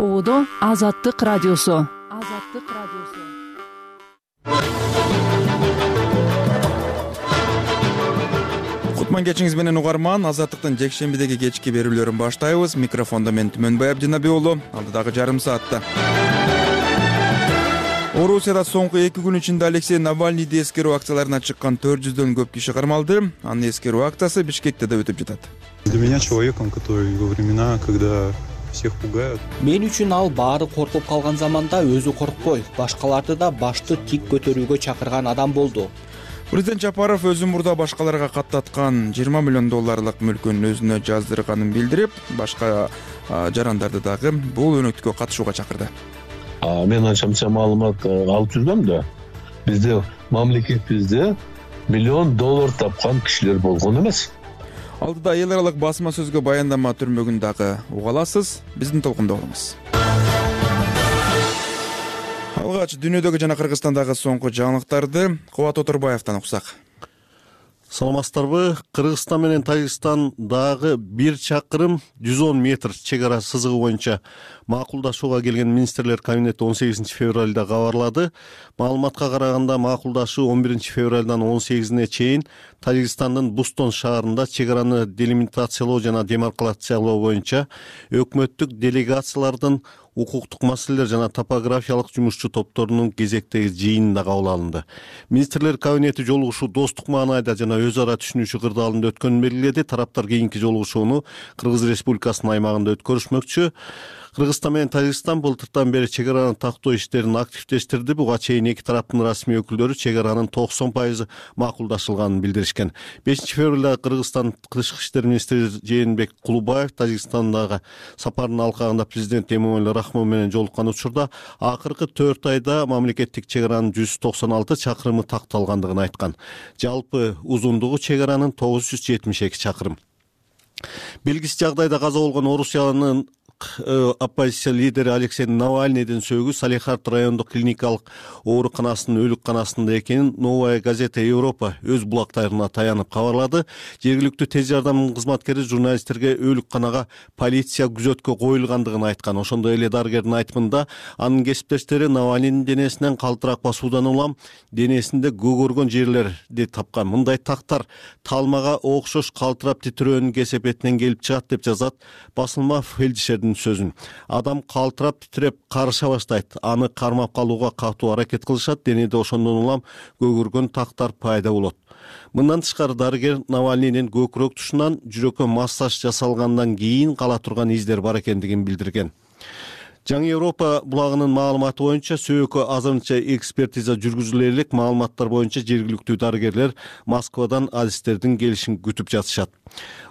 ободо азаттык радиосу. Азаттык радиосу. Кутман кечиңиз менен угарман азаттыктын жекшембидеги кечки берүүлөрүн баштайбыз. Микрофондо мен түмөнбай абдинаби уулу алдыдагы жарым саатта. Орусияда соңку эки күн ичинде алексей навальныйди эскерүү акцияларына чыккан төрт жүздөн көп киши кармалды. Анын эскерүү акциясы бишкекте да өтүп жатат. Для меня человеком который во времена когда всех пугают. Мен үчүн ал баары коркуп калган заманда өзү коркпой. Башкаларды да башты тик көтөрүүгө чакырган адам болду. Президент жапаров өзү мурда башкаларга каттаткан жыйырма миллион долларлык мүлкүн өзүнө жаздырганын билдирип башка жарандарды дагы бул өнөктүккө катышууга чакырды. Мен анча мынча маалымат алып жүргөм да бизде мамлекетибизде миллион доллар тапкан кишилер болгон эмес алдыда эл аралык басма сөзгө баяндама түрмөгүн дагы уга аласыз биздин толкунда болуңуз. Алгач дүйнөдөгү жана кыргызстандагы соңку жаңылыктарды кубат оторбаевден уксак саламатсыздарбы? Кыргызстан менен тажикстан дагы бир чакырым жүз он метр чек ара сызыгы боюнча макулдашууга келген министрлер кабинети он сегизинчи февралда кабарлады. Маалыматка караганда макулдашуу он биринчи февралдан он сегизине чейин тажикстандын бустон шаарында чек араны делимитациялоо жана демаркалациялоо боюнча өкмөттүк делегациялардын укуктук маселелер жана топографиялык жумушчу топторунун кезектеги жыйынында кабыл алынды. Министрлер кабинети жолугушуу достук маанайда жана өз ара түшүнүшүү кырдаалында өткөнүн белгиледи. Тараптар кийинки жолугушууну кыргыз республикасынын аймагында өткөрүшмөкчү кыргызстан менен тажикстан былтыртан бери чек араны тактоо иштерин активдештирди. Буга чейин эки тараптын расмий өкүлдөрү чек аранын токсон пайызы макулдашылганын билдиришкен. Бешинчи февралда кыргызстан тышкы иштер министри жээнбек кулубаев тажикстандагы сапарынын алкагында президент эмомали рахмон менен жолуккан учурда акыркы төрт айда мамлекеттик чек аранын жүз токсон алты чакырымы такталгандыгын айткан. Жалпы узундугу чек аранын тогуз жүз жетимиш эки чакырым. Белгисиз жагдайда каза болгон орусиянын оппозиция лидери алексей навальныйдин сөөгү салехард райондук клиникалык ооруканасынын өлүкканасында экенин новая газета европа өз булактарына таянып кабарлады. Жергиликтүү тез жардам кызматкери журналисттерге өлүкканага полиция күзөткө коюлгандыгын айткан. Ошондой эле дарыгердин айтымында анын кесиптештери навальныйдын денесинен калтырак басуудан улам денесинде көгөргөн жерлерди тапкан. Мындай тактар талмага окшош калтырап титирөөнүн кесепетинен келип чыгат деп жазат басылма фельдшердин сөзүн. Адам калтырап титиреп карыша баштайт. Аны кармап калууга катуу аракет кылышат денеде ошондон улам көгөргөн тактар пайда болот мындан тышкары дарыгер навальныйдин көкүрөк тушунан жүрөккө массаж жасалгандан кийин кала турган издер бар экендигин билдирген жаңы европа булагынын маалыматы боюнча сөөккө азырынча экспертиза жүргүзүлө элек маалыматтар боюнча жергиликтүү дарыгерлер москвадан адистердин келишин күтүп жатышат.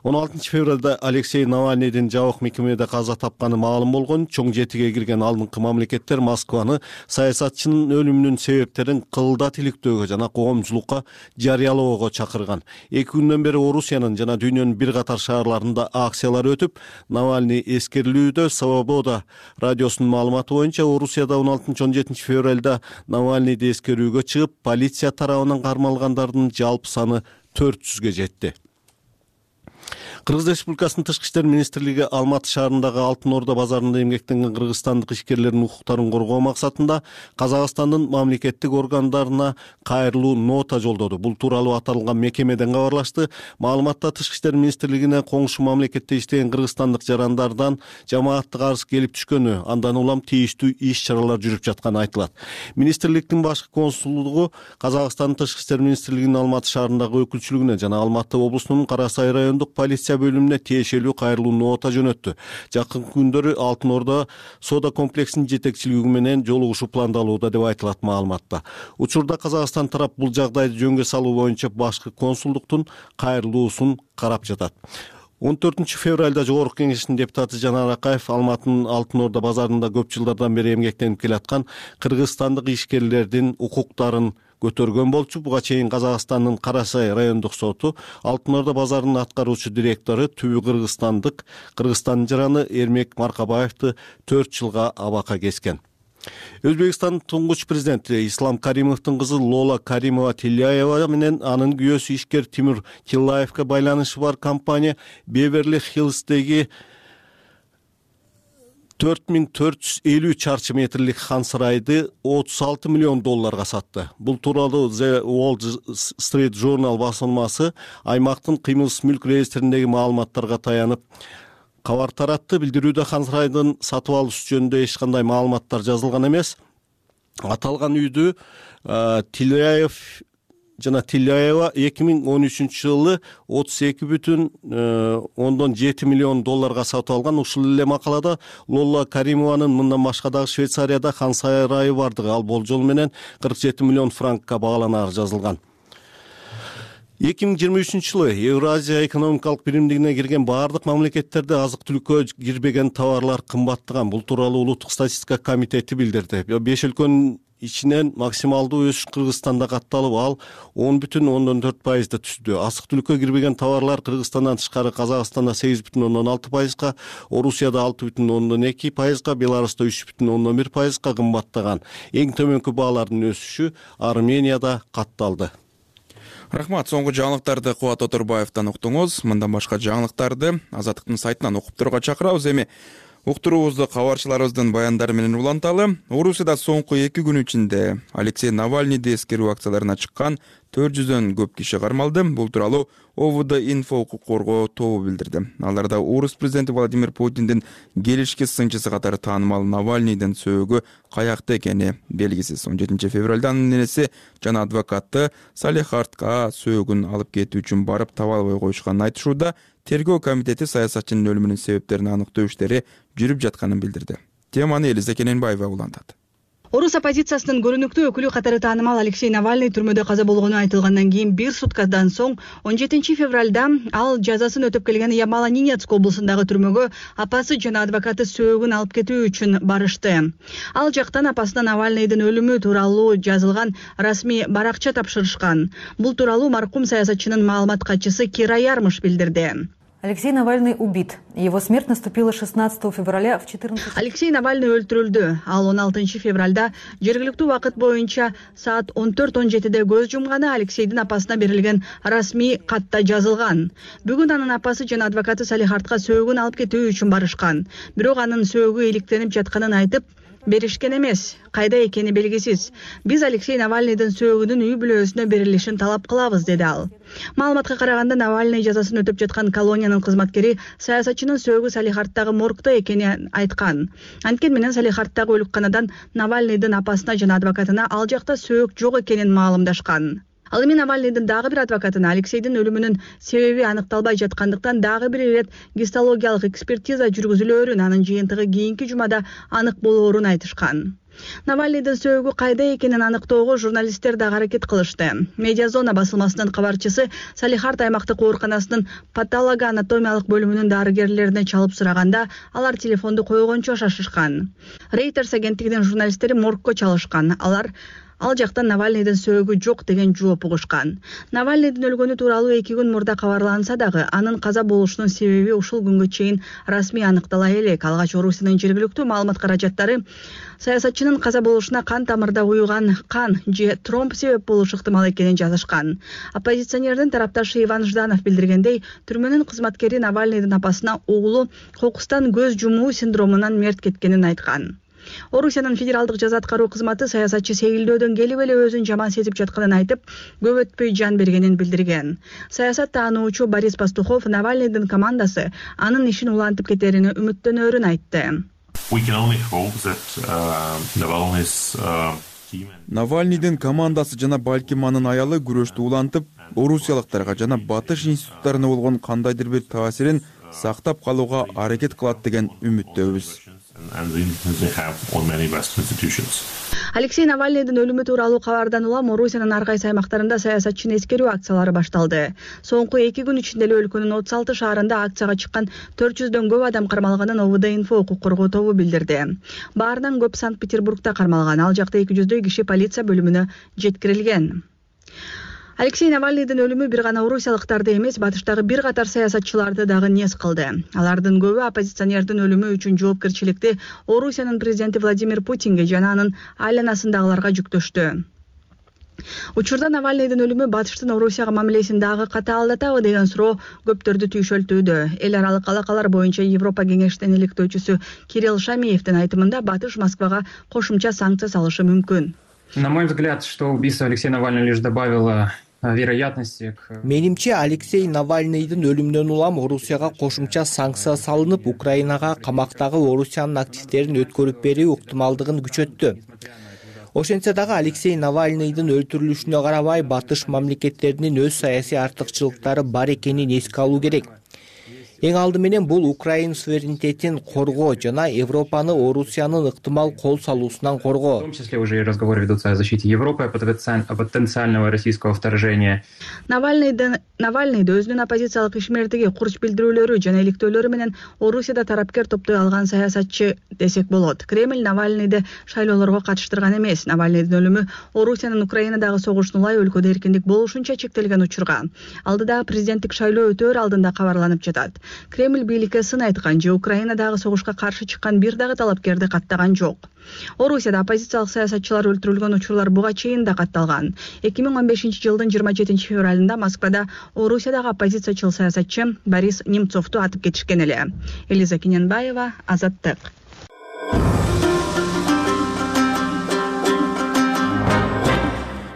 Он алтынчы февралда алексей навальныйдин жабык мекемеде каза тапканы маалым болгон чоң жетиге кирген алдыңкы мамлекеттер москваны саясатчынын өлүмүнүн себептерин кылдат иликтөөгө жана коомчулукка жарыялоого чакырган. Эки күндөн бери орусиянын жана дүйнөнүн бир катар шаарларында акциялар өтүп навальный эскерилүүдө свобода радиосунун маалыматы боюнча орусияда он алтынчы он жетинчи февралда навальныйди эскерүүгө чыгып полиция тарабынан кармалгандардын жалпы саны төрт жүзгө жетти кыргыз республикасынын тышкы иштер министрлиги алматы шаарындагы алтын орда базарында эмгектенген кыргызстандык ишкерлердин укуктарын коргоо максатында казакстандын мамлекеттик органдарына кайрылуу нота жолдоду. Бул тууралуу аталган мекемеден кабарлашты. Маалыматта тышкы иштер министрлигине коңшу мамлекетте иштеген кыргызстандык жарандардан жамааттык арыз келип түшкөнү андан улам тийиштүү иш чаралар жүрүп жатканы айтылат. Министрликтин башкы консулдугу казакстандын тышкы иштер министрлигинин алматы шаарындагы өкүлчүлүгүнө жана алматы облусунун кара сай райондук полиция бөлүмүнө тиешелүү кайрылуу нота жөнөттү. Жакынкы күндөрү алтын ордо соода комплексинин жетекчилиги менен жолугушуу пландалууда деп айтылат маалыматта. Учурда казакстан тарап бул жагдайды жөнгө салуу боюнча башкы консулдуктун кайрылуусун карап жатат. Он төртүнчү февралда жогорку кеңештин депутаты жанар акаев алматынын алтын орда базарында көп жылдардан бери эмгектенип келаткан кыргызстандык ишкерлердин укуктарын көтөргөн болчу буга чейин казакстандын кара сай райондук соту алтын орда базарынын аткаруучу директору түбү кыргызстандык кыргызстандын жараны эрмек маркабаевди төрт жылга абакка кескен. Өзбекстандын туңгуч президенти ислам каримовдун кызы лола каримова тилляева менен анын күйөөсү ишкер тимур тиллаевге байланышы бар компания беверли хиллсдеги төрт миң төрт жүз элүү чарчы метрлик хан сарайды отуз алты миллион долларга сатты. Бул тууралуу the wall street journal басылмасы аймактын кыймылсыз мүлк реестриндеги маалыматтарга таянып кабар таратты билдирүүдө хан сарайдын сатып алуусу жөнүндө эч кандай маалыматтар жазылган эмес. Аталган үйдү тилляев жана тилляева эки миң он үчүнчү жылы отуз эки бүтүн э, ондон жети миллион долларга сатып алган ушул эле макалада лолла каримованын мындан башка дагы швейцарияда хан сарайы бардыгы. Ал болжол менен кырк жети миллион франкка багаланары жазылган. эки миң жыйырма үчүнчү жылы евразия экономикалык биримдигине кирген баардык мамлекеттерде азык түлүккө кирбеген товарлар кымбаттаган. Бул тууралуу улуттук статистика комитети билдирди. Беш өлкөнүн ичинен максималдуу өсүш кыргызстанда катталып ал он бүтүн ондон төрт пайызды түздү. Азык түлүккө кирбеген товарлар кыргызстандан тышкары казакстанда сегиз бүтүн ондон алты пайызга орусияда алты бүтүн ондон эки пайызга беларуста үч бүтүн ондон бир пайызга кымбаттаган. Эң төмөнкү баалардын өсүшү арменияда катталды. Рахмат соңку жаңылыктарды кубат оторбаевден уктуңуз. Мындан башка жаңылыктарды азаттыктын сайтынан окуп турууга чакырабыз. Эми уктуруубузду кабарчыларыбыздын баяндары менен уланталы. Орусияда соңку эки күн ичинде алексей навальныйды эскерүү акцияларына чыккан төрт жүздөн көп киши кармалды. Бул тууралуу овд инфо укук коргоо тобу билдирди. Аларда орус президенти владимир путиндин келишки сынчысы катары таанымал навальныйдын сөөгү каякта экени белгисиз. Он жетинчи февралда анын энеси жана адвокаты салехардка сөөгүн алып кетүү үчүн барып таба албай коюшканын айтышууда тергөө комитети саясатчынын өлүмүнүн себептерин аныктоо иштери жүрүп жатканын билдирди. Теманы элиза кененбаева улантат орус оппозициясынын көрүнүктүү өкүлү катары таанымал алексей навальный түрмөдө каза болгону айтылгандан кийин бир суткадан соң он жетинчи февралда ал жазасын өтөп келген ямало ненецк облусундагы түрмөгө апасы жана адвокаты сөөгүн алып кетүү үчүн барышты. Ал жактан апасына навальныйдын өлүмү тууралуу жазылган расмий баракча тапшырышкан. Бул тууралуу маркум саясатчынын маалымат катчысы кира ярмыш билдирди алексей навальный убит. Его смерть наступила шестнадцатого февраля в четырнадцать алексей навальный өлтүрүлдү. Ал он алтынчы февралда жергиликтүү убакыт боюнча саат он төрт он жетиде көз жумганы алексейдин апасына берилген расмий катта жазылган. Бүгүн анын апасы жана адвокаты салихардка сөөгүн алып кетүү үчүн барышкан. Бирок анын сөөгү иликтенип жатканын айтып беришкен эмес. Кайда экени белгисиз. Биз алексей навальныйдын сөөгүнүн үй бүлөсүнө берилишин талап кылабыз деди ал. Маалыматка караганда навальный жазасын өтөп жаткан колониянын кызматкери саясатчынын сөөгү салихарддагы моргдо экенин айткан. Анткени менен салихарддагы өлүкканадан навальныйдын апасына жана адвокатына ал жакта сөөк жок экенин маалымдашкан ал эми навальныйдын дагы бир адвокатына алексейдин өлүмүнүн себеби аныкталбай жаткандыктан дагы бир ирет гистологиялык экспертиза жүргүзүлөөрүн анын жыйынтыгы кийинки жумада анык болоорун айтышкан. Навальныйдын сөөгү кайда экенин аныктоого журналисттер дагы аракет кылышты. Медиа зона басылмасынын кабарчысы салихард аймактык ооруканасынын патолого анатомиялык бөлүмүнүн дарыгерлерине чалып сураганда алар телефонду койгончо шашышкан. Рейтерс агенттигинин журналисттери моргко чалышкан. Алар ал жактан навальныйдын сөөгү жок деген жооп угушкан. Навальныйдын өлгөнү тууралуу эки күн мурда кабарланса дагы анын каза болушунун себеби ушул күнгө чейин расмий аныктала элек алгач орусиянын жергиликтүү маалымат каражаттары саясатчынын каза болушуна кан тамырда уюган кан же тромб себеп болушу ыктымал экенин жазышкан. Оппозиционердин тарапташы иван жданов билдиргендей түрмөнүн кызматкери навальныйдын апасына уулу кокустан көз жумуу синдромунан мерт кеткенин айткан орусиянын федералдык жаза аткаруу кызматы саясатчы сейилдөөдөн келип эле өзүн жаман сезип жатканын айтып көп өтпөй жан бергенин билдирген. Саясат таануучу борис пастухов навальныйдын командасы анын ишин улантып кетерине үмүттөнөөрүн айтты. Навальныйдын командасы жана балким анын аялы күрөштү улантып орусиялыктарга жана батыш институттарына болгон кандайдыр бир таасирин сактап калууга аракет кылат деген үмүттөбүз алексей навальныйдын өлүмү тууралуу кабардан улам орусиянын ар кайсы аймактарында саясатчыны эскерүү акциялары башталды. Соңку эки күн ичинде эле өлкөнүн отуз алты шаарында акцияга чыккан төрт жүздөн көп адам кармалганын овд инфо укук коргоо тобу билдирди. Баарынан көп санкт петербургда кармалган ал жакта эки жүздөй киши полиция бөлүмүнө жеткирилген алексей навальныйдын өлүмү бир гана орусиялыктарды эмес батыштагы бир катар саясатчыларды дагы нез кылды? Алардын көбү оппозиционердин өлүмү үчүн жоопкерчиликти орусиянын президенти владимир путинге жана анын айланасындагыларга жүктөштү. Учурда навальныйдын өлүмү батыштын орусияга мамилесин дагы катаалдатабы деген суроо көптөрдү түйшөлтүүдө. Эл аралык алакалар боюнча европа кеңешинин иликтөөчүсү кирилл шамиевдин айтымында батыш москвага кошумча санкция салышы мүмкүн. На мой взгляд что убийство алексея навального лишь добавило вероятности к менимче алексей навальныйдын өлүмүнөн улам орусияга кошумча санкция салынып украинага камактагы орусиянын активдерин өткөрүп берүү ыктымалдыгын күчөттү. Ошентсе дагы алексей навальныйдын өлтүрүлүшүнө карабай батыш мамлекеттеринин өз саясий артыкчылыктары бар экенин эске алуу керек эң алды менен бул украин суверенитетин коргоо жана европаны орусиянын ыктымал кол салуусунан коргоо в том числе уже и разговоры ведутся о защите европы о потенциального российского вторжения. Навальныйдын навальныйды өзүнүн оппозициялык ишмердиги курч билдирүүлөрү жана иликтөөлөрү менен орусияда тарапкер топтой алган саясатчы десек болот. Кремль навальныйды шайлоолорго катыштырган эмес. Навальныйдын өлүмү орусиянын украинадагы согушун улай өлкөдө эркиндик болушунча чектелген учурга. Алдыдагы президенттик шайлоо өтөөр алдында кабарланып жатат кремль бийликке сын айткан же украинадагы согушка каршы чыккан бир дагы талапкерди каттаган жок. Орусияда оппозициялык саясатчылар өлтүрүлгөн учурлар буга чейин да катталган. Эки миң он бешинчи жылдын жыйырма жетинчи февралында москвада орусиядагы оппозициячыл саясатчы борис немцовду атып кетишкен эле. Элиза кененбаева азаттык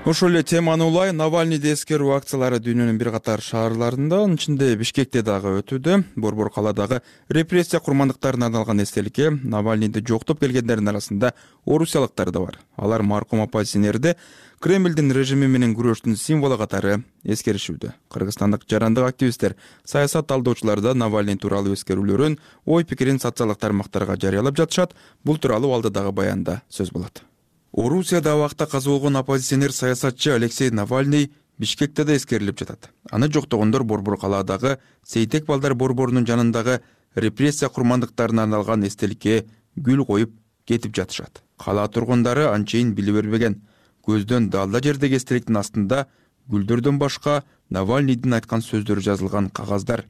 ошол эле теманы улай. Навальныйды эскерүү акциялары дүйнөнүн бир катар шаарларында анын ичинде бишкекте дагы өтүүдө. Борбор калаадагы репрессия курмандыктарына арналган эстеликке навальныйды жоктоп келгендердин арасында орусиялыктар да бар. Алар маркум оппозиционерди кремлдин режими менен күрөштүн символу катары эскеришүүдө. Кыргызстандык жарандык активисттер саясат талдоочулар да навальный тууралуу эскерүүлөрүн ой пикирин социалдык тармактарга жарыялап жатышат. Бул тууралуу алдыдагы баянда сөз болот орусияда абакта каза болгон оппозиционер саясатчы алексей навальный бишкекте да эскерилип жатат. Аны жоктогондор борбор калаадагы сейтек балдар борборунун жанындагы репрессия курмандыктарына арналган эстеликке гүл коюп кетип жатышат. Кала тургундары анчейин биле бербеген. Көздөн далда жердеги эстеликтин астында гүлдөрдөн башка навальныйдын айткан сөздөрү жазылган кагаздар.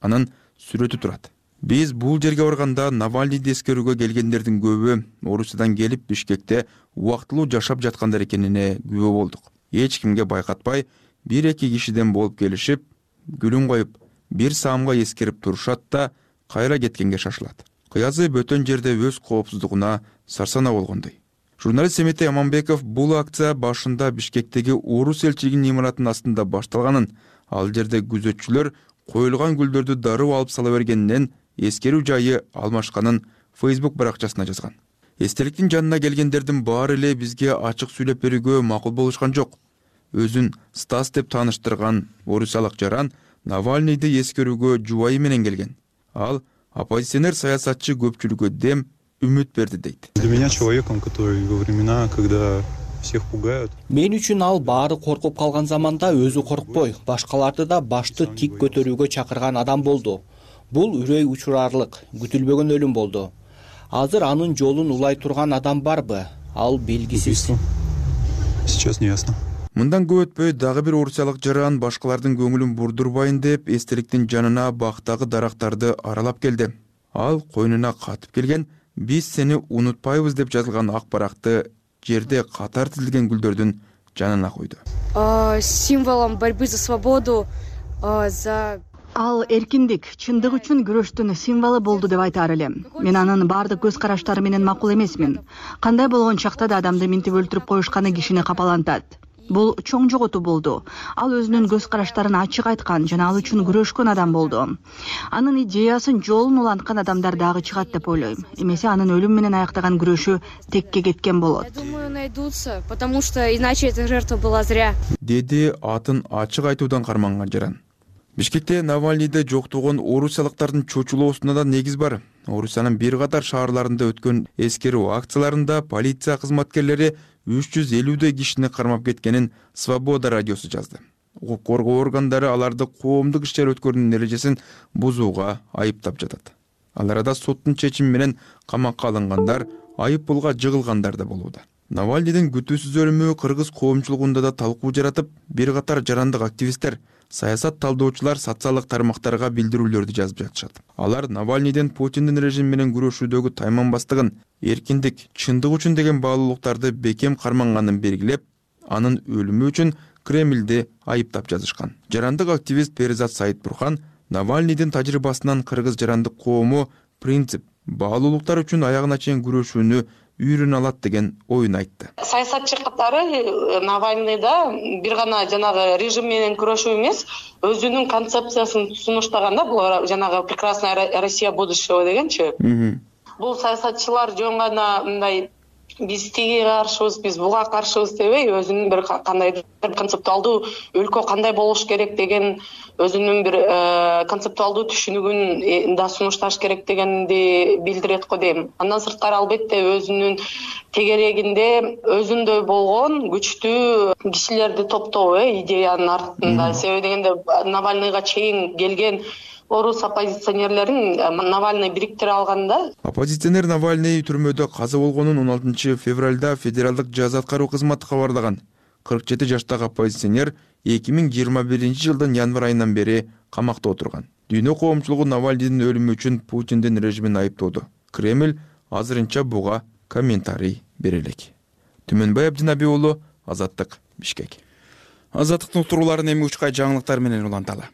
Анын сүрөтү турат биз бул жерге барганда навальныйды эскерүүгө келгендердин көбү орусиядан келип бишкекте убактылуу жашап жаткандар экенине күбө болдук. Эч кимге байкатпай бир эки кишиден болуп келишип гүлүн коюп бир саамга эскерип турушат да кайра кеткенге шашылат. Кыязы бөтөн жерде өз коопсуздугуна сарсанаа болгондой. Журналист эметей аманбеков бул акция башында бишкектеги орус элчилигинин имаратынын астында башталганын ал жерде күзөтчүлөр коюлган гүлдөрдү дароо алып сала бергенинен эскерүү жайы алмашканын фейсбук баракчасына жазган. Эстеликтин жанына келгендердин баары эле бизге ачык сүйлөп берүүгө макул болушкан жок. Өзүн стас деп тааныштырган орусиялык жаран навальныйды эскерүүгө жубайы менен келген. Ал оппозиционер саясатчы көпчүлүккө дем үмүт берди дейт. Для меня человеком который во времена когда всех пугают. Мен үчүн ал баары коркуп калган заманда өзү коркпой. Башкаларды да башты тик көтөрүүгө чакырган адам болду бул үрөй учурарлык күтүлбөгөн өлүм болду. Азыр анын жолун улай турган адам барбы? Ал белгисиз. Сейчас не ясно. Мындан көп өтпөй дагы бир орусиялык жаран башкалардын көңүлүн бурдурбайын деп эстеликтин жанына бактагы дарактарды аралап келди. Ал койнуна катып келген биз сени унутпайбыз деп жазылган ак баракты жерде катар тизилген гүлдөрдүн жанына койду. Символом борьбы за свободу за ал эркиндик чындык үчүн күрөштүн символу болду деп айтаар элем. Мен анын баардык көз караштары менен макул эмесмин. Кандай болгон чакта да адамды минтип өлтүрүп коюшканы кишини капалантат. Бул чоң жоготуу болду. Ал өзүнүн көз караштарын ачык айткан жана ал үчүн күрөшкөн адам болду. Анын идеясын жолун уланткан адамдар дагы чыгат деп ойлойм. Эмесе анын өлүм менен аяктаган күрөшү текке кеткен болот. Я думаю найдутся потому что иначе эта жертва была зря. Деди атын ачык айтуудан карманган жаран бишкекте навальныйды жоктогон орусиялыктардын чочулоосуна да негиз бар. Орусиянын бир катар шаарларында өткөн эскерүү акцияларында полиция кызматкерлери үч жүз элүүдөй кишини кармап кеткенин свобода радиосу жазды. Укук коргоо органдары аларды коомдук иш чара өткөрүүнүн эрежесин бузууга айыптап жатат. Ал арада соттун чечими менен камакка алынгандар айып пулга жыгылгандар да болууда навальныйдын күтүүсүз өлүмү кыргыз коомчулугунда да талкуу жаратып бир катар жарандык активисттер саясат талдоочулар социалдык тармактарга билдирүүлөрдү жазып жатышат. Алар навальныйдын путиндин режими менен күрөшүүдөгү тайманбастыгын эркиндик чындык үчүн деген баалуулуктарды бекем карманганын белгилеп анын өлүмү үчүн кремльди айыптап жазышкан. Жарандык активист перизат саитбурхан навальныйдын тажрыйбасынан кыргыз жарандык коому принцип баалуулуктар үчүн аягына чейин күрөшүүнү үйрөнө алат деген оюн айтты. Саясатчы катары э, навальныйда бир гана жанагы режим менен күрөшүү эмес өзүнүн концепциясын сунуштаган да бул жанагы прекрасная россия будущего дегенчи. Бул саясатчылар жөн гана мындай биз тиги каршыбыз биз буга каршыбыз дебей өзүнүн бир кандайдыр концептуалдуу өлкө кандай болуш керек деген өзүнүн бир э, концептуалдуу түшүнүгүн э, да сунушташ керек дегенди билдирет го дейм андан сырткары албетте өзүнүн тегерегинде өзүндөй болгон күчтүү кишилерди топтоо э идеянын артында. Себеби дегенде навальныйга чейин келген орус оппозиционерлерин э, навальный бириктире алган да. Оппозиционер навальный түрмөдө каза болгонун он алтынчы февралда федералдык жаза аткаруу кызматы кабарлаган. Кырк жети жаштагы оппозиционер эки миң жыйырма биринчи жылдын январь айынан бери камакта отурган. Дүйнө коомчулугу навальныйдын өлүмү үчүн путиндин режимин айыптоодо. Кремль азырынча буга комментарий бере элек түмөнбай абдинаби уулу азаттык бишкек. Азаттыктын уктурууларын эми учкай жаңылыктар менен уланталы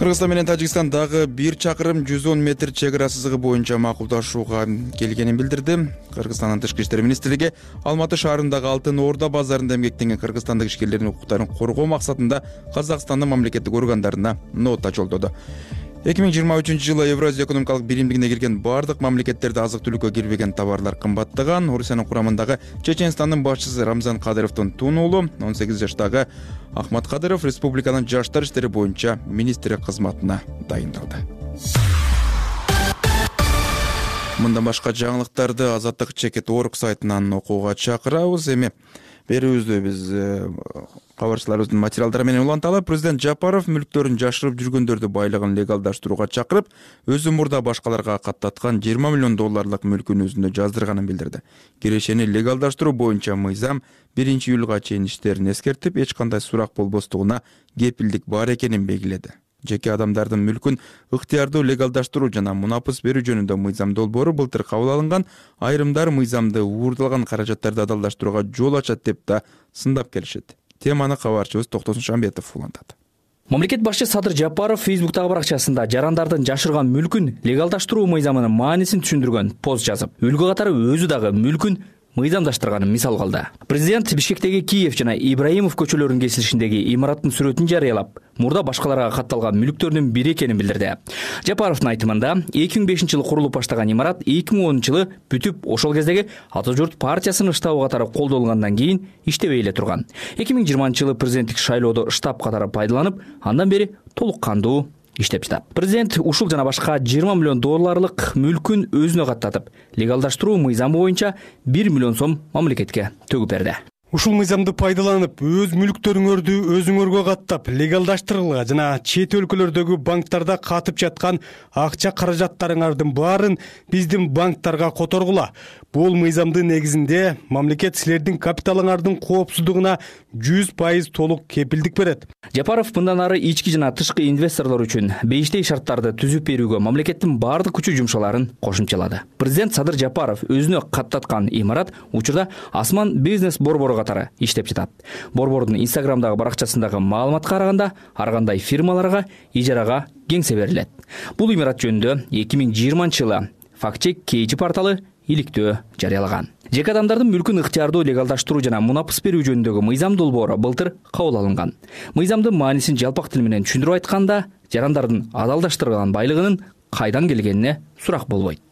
кыргызстан менен тажикстан дагы бир чакырым жүз он метр чек ара сызыгы боюнча макулдашууга келгенин билдирди. Кыргызстандын тышкы иштер министрлиги алматы шаарындагы алтын орда базарында эмгектенген кыргызстандык ишкерлердин укуктарын коргоо максатында казакстандын мамлекеттик органдарына нота жолдоду эки миң жыйырма үчүнчү жылы евразия экономикалык биримдигине кирген баардык мамлекеттерде азык түлүккө кирбеген товарлар кымбаттаган. Орусиянын курамындагы чеченстандын башчысы рамзан кадыровдун тун уулу он сегиз жаштагы ахмат кадыров республиканын жаштар иштери боюнча министри кызматына дайындалды. Мындан башка жаңылыктарды азаттык чекит орг сайтынан окууга чакырабыз. Эми берүүбүздү биз э, кабарчыларыбыздын материалдары менен уланталы президент жапаров мүлктөрүн жашырып жүргөндөрдү байлыгын легалдаштырууга чакырып өзү мурда башкаларга каттаткан жыйырма миллион долларлык мүлкүн өзүндө жаздырганын билдирди. Кирешени легалдаштыруу боюнча мыйзам биринчи июлга чейин иштерин эскертип эч кандай сурак болбостугуна кепилдик бар экенин белгиледи жеке адамдардын мүлкүн ыктыярдуу легалдаштыруу жана мунапыс берүү жөнүндө мыйзам долбоору былтыр кабыл алынган айрымдар мыйзамды уурдалган каражаттарды адалдаштырууга жол ачат деп да сындап келишет. Теманы кабарчыбыз токтосун шамбетов улантат. Мамлекет башчы садыр жапаров фейсбуктагы баракчасында жарандардын жашырган мүлкүн легалдаштыруу мыйзамынын маанисин түшүндүргөн пост жазып. Үлгү катары өзү дагы мүлкүн мыйзамдаштырганын мисал кылды президент бишкектеги киев жана ибраимов көчөлөрүнүн кесилишиндеги имараттын сүрөтүн жарыялап мурда башкаларга катталган мүлктөрдүн бири экенин билдирди. Жапаровдун айтымында эки миң бешинчи жылы курулуп баштаган имарат эки миң онунчу жылы бүтүп ошол кездеги ата журт партиясынын штабы катары колдонулгандан кийин иштебей эле турган. Эки миң жыйырманчы жылы президенттик шайлоодо штаб катары пайдаланып андан бери толук кандуу иштеп жатат президент ушул жана башка жыйырма миллион долларлык мүлкүн өзүнө каттатып легалдаштыруу мыйзамы боюнча бир миллион сом мамлекетке төгүп берди ушул мыйзамды пайдаланып өз мүлктөрүңөрдү өзүңөргө каттап легалдаштыргыла жана чет өлкөлөрдөгү банктарда катып жаткан акча каражаттарыңардын баарын биздин банктарга которгула. Бул мыйзамдын негизинде мамлекет силердин капиталыңардын коопсуздугуна жүз пайыз толук кепилдик берет. Жапаров мындан ары ички жана тышкы инвесторлор үчүн бейиштей шарттарды түзүп берүүгө мамлекеттин баардык күчү жумшаларын кошумчалады. Президент садыр жапаров өзүнө каттаткан имарат учурда асман бизнес борбору катары иштеп жатат. Борбордун инстаграмдагы баракчасындагы маалыматка караганда ар кандай фирмаларга ижарага кеңсе берилет. Бул имарат жөнүндө эки миң жыйырманчы жылы факт чек kg порталы иликтөө жарыялаган. Жеке адамдардын мүлкүн ыктыярдуу легалдаштыруу жана мунапыс берүү жөнүндөгү мыйзам долбоору былтыр кабыл алынган. Мыйзамдын маанисин жалпак тил менен түшүндүрүп айтканда жарандардын адалдаштырылган байлыгынын кайдан келгенине сурак болбойт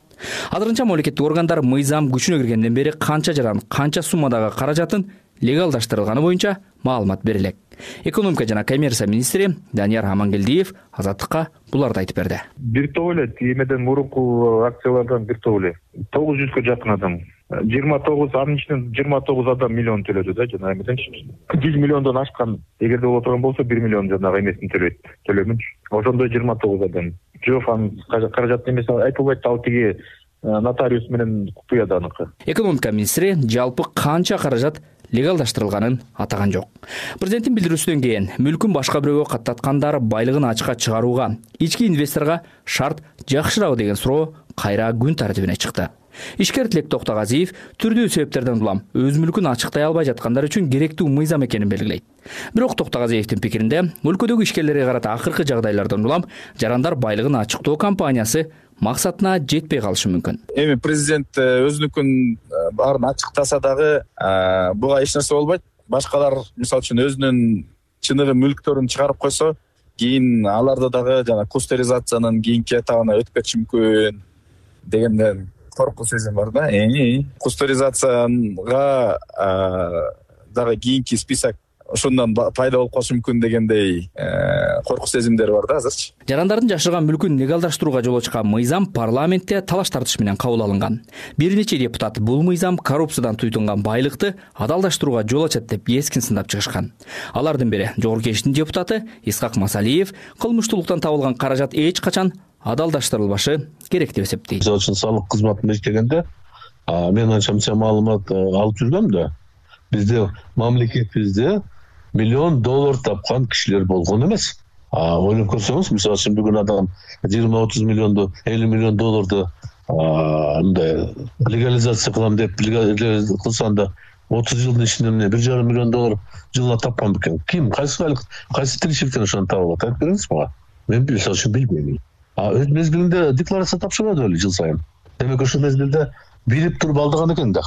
азырынча мамлекеттик органдар мыйзам күчүнө киргенден бери канча жаран канча суммадагы каражатын легалдаштырылганы боюнча маалымат бере элек экономика жана коммерция министри данияр амангелдиев азаттыкка буларды айтып берди. Бир топ эле эмеден мурунку акциялардан бир топ эле. Тогуз жүзгө жакын адам жыйырма тогуз анын ичинен жыйырма тогуз адам миллион төлөдү да жанагы эмеденчи жүз миллиондон ашкан. Эгерде боло турган болсо бир миллион жанагы эмесин төлөйт төлөмүнчү. Ошондой жыйырма тогуз адам. Жок анын каражаттын эмеси айтып албайт ал тиги нотариус менен купуяда аныкы. Экономика министри жалпы канча каражат легалдаштырылганын атаган жок. Президенттин билдирүүсүнөн кийин мүлкүн башка бирөөгө каттаткандар байлыгын ачыкка чыгарууга ички инвесторго шарт жакшырабы деген суроо кайра күн тартибине чыкты ишкер тилек токтогазиев түрдүү себептерден улам өз мүлкүн ачыктай албай жаткандар үчүн керектүү мыйзам экенин белгилейт. Бирок токтогазиевдин пикиринде өлкөдөгү ишкерлерге карата акыркы жагдайлардан улам жарандар байлыгын ачыктоо кампаниясы максатына жетпей калышы мүмкүн. Эми президент э, өзүнүкүн э, баарын ачыктаса дагы э, буга эч нерсе болбойт. Башкалар мисалы үчүн өзүнүн чыныгы мүлктөрүн чыгарып койсо кийин аларды дагы жана кустеризациянын кийинки этабына өтүп кетиши мүмкүн дегенден коркуу сезим бар да кусторизацияга дагы кийинки список ошондон пайда болуп калышы мүмкүн дегендей э, коркуу сезимдери бар да азырчы жарандардын жашырган мүлкүн легалдаштырууга жол ачкан мыйзам парламентте талаш тартыш менен кабыл алынган. Бир нече депутат бул мыйзам коррупциядан туйтунган байлыкты адалдаштырууга жол ачат деп эскин сындап чыгышкан. Алардын бири жогорку кеңештин депутаты исхак масалиев кылмыштуулуктан табылган каражат эч качан адалдаштырылбашы керек деп эсептейт. Мисалы үчүн салык кызматында иштегенде мен анча мынча маалымат э, алып жүргөм да бизде мамлекетибизде миллион доллар тапкан кишилер болгон эмес. Ойлоп көрсөңүз мисалы үчүн бүгүн адам жыйырма отуз миллионду элүү миллион долларду мындай легализация кылам деп кылса анда отуз жылдын ичинде эмне бир жарым миллион доллар жылына тапкан бекен. Ким? Кайсы кайсы тиричиликтен ошону таап алат айтып бериңиз мага. Мен мисалы үчүн билбейм өз мезгилинде декларация тапшырбады беле жыл сайын. Демек ошол мезгилде билип туруп алдаган экен да.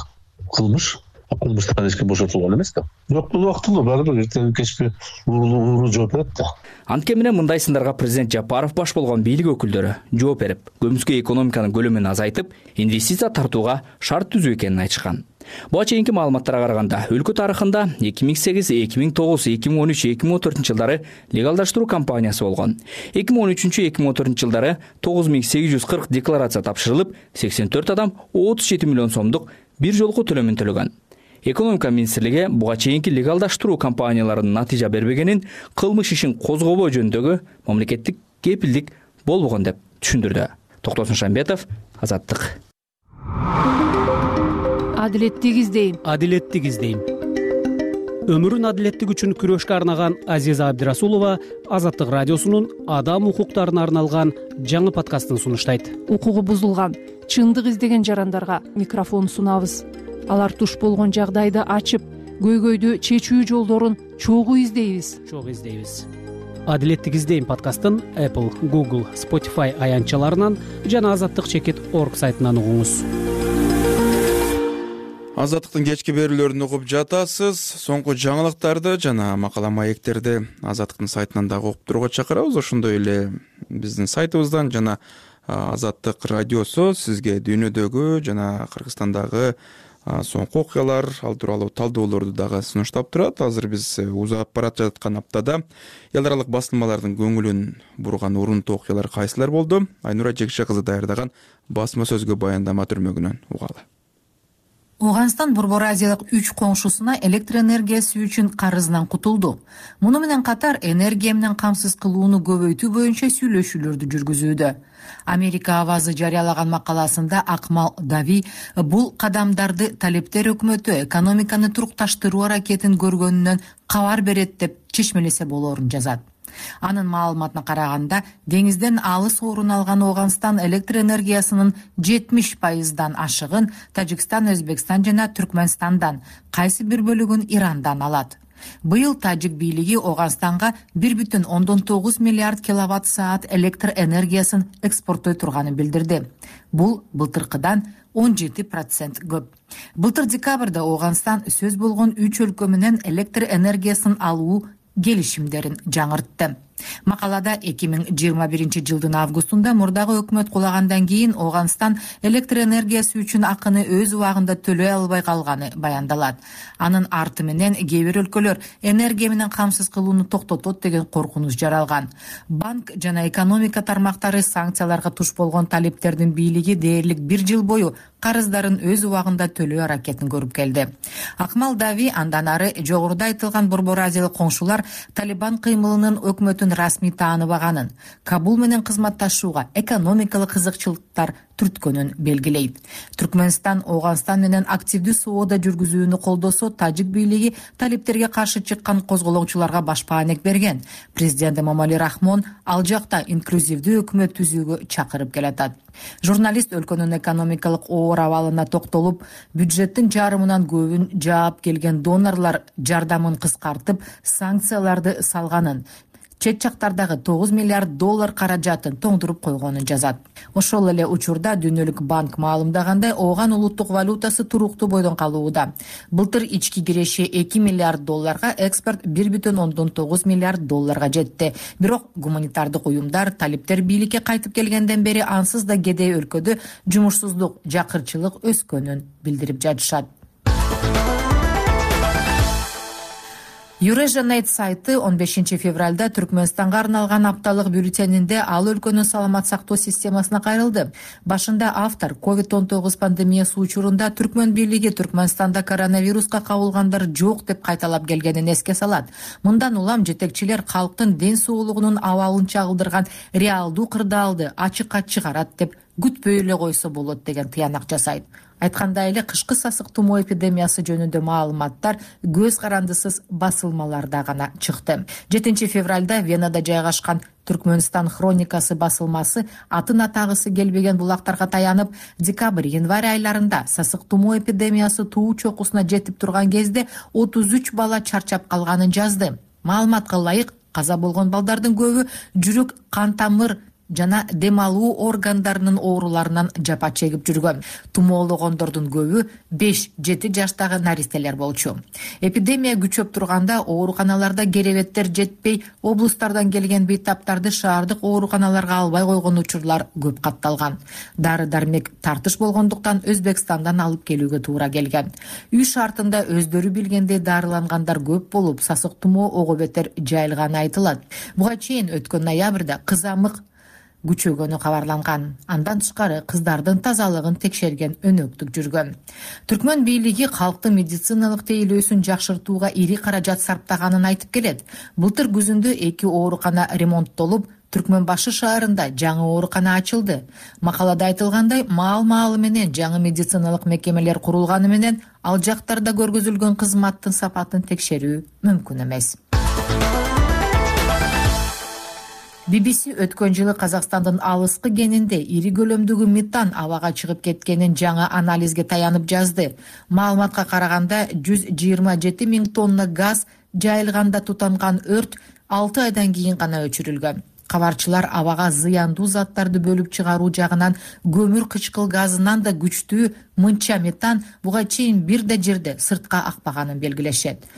Кылмыш. Кылмыштан эч ким бошотулган эмес да. Бирок бул убактылуу баары бир эртеби кечпи ууруу жооп берет да. Анткен менен мындай сындарга президент жапаров баш болгон бийлик өкүлдөрү жооп берип көмүскө экономиканын көлөмүн азайтып инвестиция тартууга шарт түзүү экенин айтышкан буга чейинки маалыматтарга караганда өлкө тарыхында эки миң сегиз эки миң тогуз эки миң он үч эки миң он төртүнчү жылдары легалдаштыруу кампаниясы болгон. эки миң он үчүнчү эки миң он төртүнчү жылдары тогуз миң сегиз жүз кырк декларация тапшырылып сексен төрт адам отуз жети миллион сомдук бир жолку төлөмүн төлөгөн. Экономика министрлиги буга чейинки легалдаштыруу компанияларынын натыйжа бербегенин кылмыш ишин козгобоо жөнүндөгү мамлекеттик кепилдик болбогон деп түшүндүрдү. Токтосун шамбетов азаттык адилеттик издейм адилеттик издейм өмүрүн адилеттик үчүн күрөшкө арнаган азиза абдирасулова азаттык радиосунун адам укуктарына арналган жаңы подкастын сунуштайт. Укугу бузулган чындык издеген жарандарга микрофон сунабыз. Алар туш болгон жагдайды ачып көйгөйдү чечүү жолдорун чогуу издейбиз. Чогуу издейбиз. Адилеттик издейм подкастын apple google spotify аянтчаларынан жана азаттык чекит орг сайтынан угуңуз азаттыктын кечки берүүлөрүн угуп жатасыз. Соңку жаңылыктарды жана макала маектерди азаттыктын сайтынан дагы угуп турууга чакырабыз. Ошондой эле биздин сайтыбыздан жана азаттык радиосу сизге дүйнөдөгү жана кыргызстандагы соңку окуялар ал тууралуу талдоолорду дагы сунуштап турат. Азыр биз э, узап барат жаткан аптада эл аралык басылмалардын көңүлүн бурган урунттуу окуялар кайсылар болду? Айнура жекше кызы даярдаган басма сөзгө баяндама түрмөгүнөн угалы ооганстан борбор азиялык үч коңшусуна электр энергиясы үчүн карызынан кутулду. Муну менен катар энергия менен камсыз кылууну көбөйтүү боюнча сүйлөшүүлөрдү жүргүзүүдө. Америка авазы жарыялаган макаласында акмал дави бул кадамдарды талептер өкмөтү экономиканы турукташтыруу аракетин көргөнүнөн кабар берет деп чечмелесе болоорун жазат анын маалыматына караганда деңизден алыс орун алган ооганстан электр энергиясынын жетимиш пайыздан ашыгын тажикстан өзбекстан жана түркмөнстандан кайсы бир бөлүгүн ирандан алат. Быйыл тажик бийлиги ооганстанга бир бүтүн ондон тогуз миллиард киловатт саат электр энергиясын экспорттой турганын билдирди. Бул былтыркыдан он жети процент көп. Былтыр декабрда ооганстан сөз болгон үч өлкө менен электр энергиясын алуу келишимдерин жаңыртты макалада эки миң жыйырма биринчи жылдын августунда мурдагы өкмөт кулагандан кийин ооганстан электр энергиясы үчүн акыны өз убагында төлөй албай калганы баяндалат. Анын арты менен кээ бир өлкөлөр энергия менен камсыз кылууну токтотот деген коркунуч жаралган. Банк жана экономика тармактары санкцияларга туш болгон талиптердин бийлиги дээрлик бир жыл бою карыздарын өз убагында төлөө аракетин көрүп келди. Акмал дави андан ары жогоруда айтылган борбор азиялык коңшулар талибан кыймылынын өкмөтүн расмий тааныбаганын кабул менен кызматташууга экономикалык кызыкчылыктар түрткөнүн белгилейт. Түркмөнстан ооганстан менен активдүү соода жүргүзүүнү колдосо тажик бийлиги талиптерге каршы чыккан козголоңчуларга баш баанек берген. Президент эмомали рахмон ал жакта инклюзивдүү өкмөт түзүүгө чакырып келатат. Журналист өлкөнүн экономикалык оор абалына токтолуп бюджеттин жарымынан көбүн жаап келген донорлор жардамын кыскартып санкцияларды салганын чет жактардагы тогуз миллиард доллар каражатын тоңдуруп койгонун жазат. Ошол эле учурда дүйнөлүк банк маалымдагандай ооган улуттук валютасы туруктуу бойдон калууда. Былтыр ички киреши эки миллиард долларга экспорт бир бүтүн ондон тогуз миллиард долларга жетти. Бирок гуманитардык уюмдар талиптер бийликке кайтып келгенден бери ансыз да кедей өлкөдө жумушсуздук жакырчылык өскөнүн билдирип жатышат юрежанет сайты он бешинчи февралда түркмөнстанга арналган апталык бюллетенинде ал өлкөнүн саламат сактоо системасына кайрылды. Башында автор ковид он тогуз пандемиясы учурунда түркмөн бийлиги түркмөнстанда коронавируска кабылгандар жок деп кайталап келгенин эске салат. Мындан улам жетекчилер калктын ден соолугунун абалын чагылдырган реалдуу кырдаалды ачыкка чыгарат деп күтпөй эле койсо болот деген тыянак жасайт. Айткандай эле кышкы сасык тумоо эпидемиясы жөнүндө маалыматтар көз карандысыз басылмаларда гана чыкты. Жетинчи февралда венада жайгашкан түркмөнстан хроникасы басылмасы атын атагысы келбеген булактарга таянып декабрь январь айларында сасык тумоо эпидемиясы туу чокусуна жетип турган кезде отуз үч бала чарчап калганын жазды. Маалыматка ылайык каза болгон балдардын көбү жүрөк кан тамыр жана дем алуу органдарынын ооруларынан жапа чегип жүргөн. Тумоологондордун көбү беш жети жаштагы наристелер болчу. Эпидемия күчөп турганда ооруканаларда керебеттер жетпей облустардан келген бейтаптарды шаардык ооруканаларга албай койгон учурлар көп катталган. Дары дармек тартыш болгондуктан өзбекстандан алып келүүгө туура келген. Үй шартында өздөрү билгендей дарылангандар көп болуп сасык тумоо ого бетер жайылганы айтылат. Буга чейин өткөн ноябрда кызамык күчөгөнү кабарланган. Андан тышкары кыздардын тазалыгын текшерген өнөктүк жүргөн. Түркмөн бийлиги калктын медициналык тейлөөсүн жакшыртууга ири каражат сарптаганын айтып келет. Былтыр күзүндө эки оорукана ремонттолуп түркмөн башы шаарында жаңы оорукана ачылды. Макалада айтылгандай маал маалы менен жаңы медициналык мекемелер курулганы менен ал жактарда көргөзүлгөн кызматтын сапатын текшерүү мүмкүн эмес bbc өткөн жылы казакстандын алыскы кенинде ири көлөмдөгү метан абага чыгып кеткенин жаңы анализге таянып жазды. Маалыматка караганда жүз жыйырма жети миң тонна газ жайылганда тутанган өрт алты айдан кийин гана өчүрүлгөн. Кабарчылар абага зыяндуу заттарды бөлүп чыгаруу жагынан көмүр кычкыл газынан да күчтүү мынча метан буга чейин бир да жерде сыртка акпаганын белгилешет.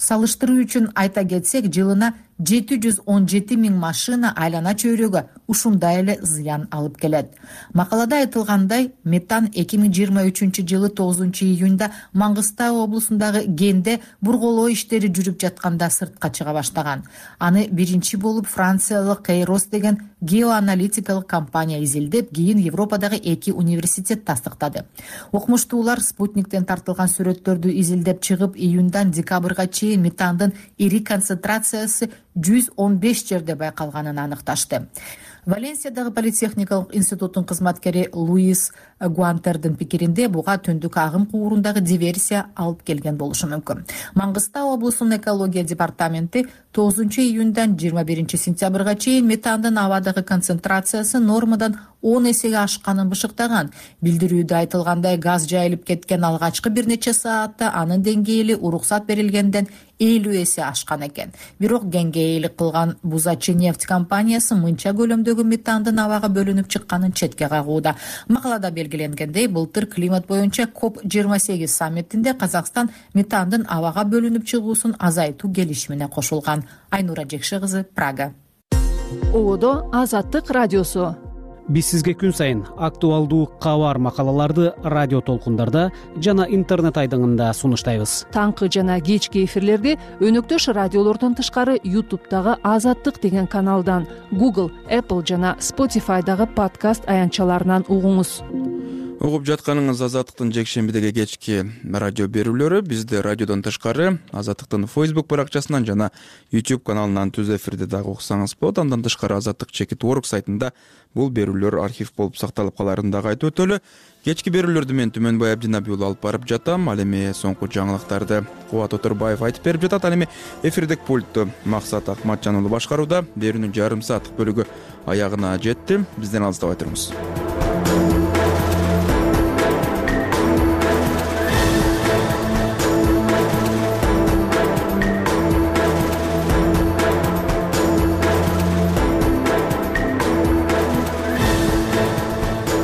Салыштыруу үчүн айта кетсек жылына жети жүз он жети миң машина айлана чөйрөгө ушундай эле зыян алып келет. Макалада айтылгандай метан эки миң жыйырма үчүнчү жылы тогузунчу июнда маңгыстау облусундагы кенде бурголоо иштери жүрүп жатканда сыртка чыга баштаган. Аны биринчи болуп франциялык кейрос деген геоаналитикалык компания изилдеп кийин европадагы эки университет тастыктады. Окумуштуулар спутниктен тартылган сүрөттөрдү изилдеп чыгып июндан декабрга чейин метандын ири концентрациясы жүз он беш жерде байкалганын аныкташты. Валенсиядагы политехникалык институттун кызматкери луис гуантердин пикиринде буга түндүк агым куурундагы диверсия алып келген болушу мүмкүн. Маңгыстау облусунун экология департаменти тогузунчу июндан жыйырма биринчи сентябрга чейин метандын абадагы концентрациясы нормадан он эсеге ашканын бышыктаган. Билдирүүдө айтылгандай газ жайылып кеткен алгачкы бир нече саатта анын деңгээли уруксат берилгенден элүү эсе ашкан экен. Бирок кенге кылган бузачы нефть компаниясы мынча көлөмдөгү метандын абага бөлүнүп чыкканын четке кагууда. Макалада белгиленгендей былтыр климат боюнча коп жыйырма сегиз саммитинде казакстан метандын абага бөлүнүп чыгуусун азайтуу келишимине кошулган. Айнура жекше кызы прага. Ободо азаттык радиосу биз сизге күн сайын актуалдуу кабар макалаларды радио толкундарда жана интернет айдыңында сунуштайбыз. Таңкы жана кечки эфирлерди өнөктөш радиолордон тышкары ютубтагы азаттык деген каналдан google apple жана spotifydагы подкаст аянтчаларынан угуңуз угуп жатканыңыз азаттыктын жекшембидеги кечки радио берүүлөрү. Бизди радиодон тышкары азаттыктын фейсбук баракчасынан жана youtube каналынан түз эфирде дагы уксаңыз болот. Андан тышкары азаттык чекит орг сайтында бул берүүлөр архив болуп сакталып калаарын дагы айтып өтөлү. Кечки берүүлөрдү мен түмөнбай абдинабиул алып барып жатам. Ал эми соңку жаңылыктарды кубат оторбаев айтып берип жатат. Ал эми эфирдик пультту максат акматжан уулу башкарууда. Берүүнүн жарым сааттык бөлүгү аягына жетти. Бизден алыстабай туруңуз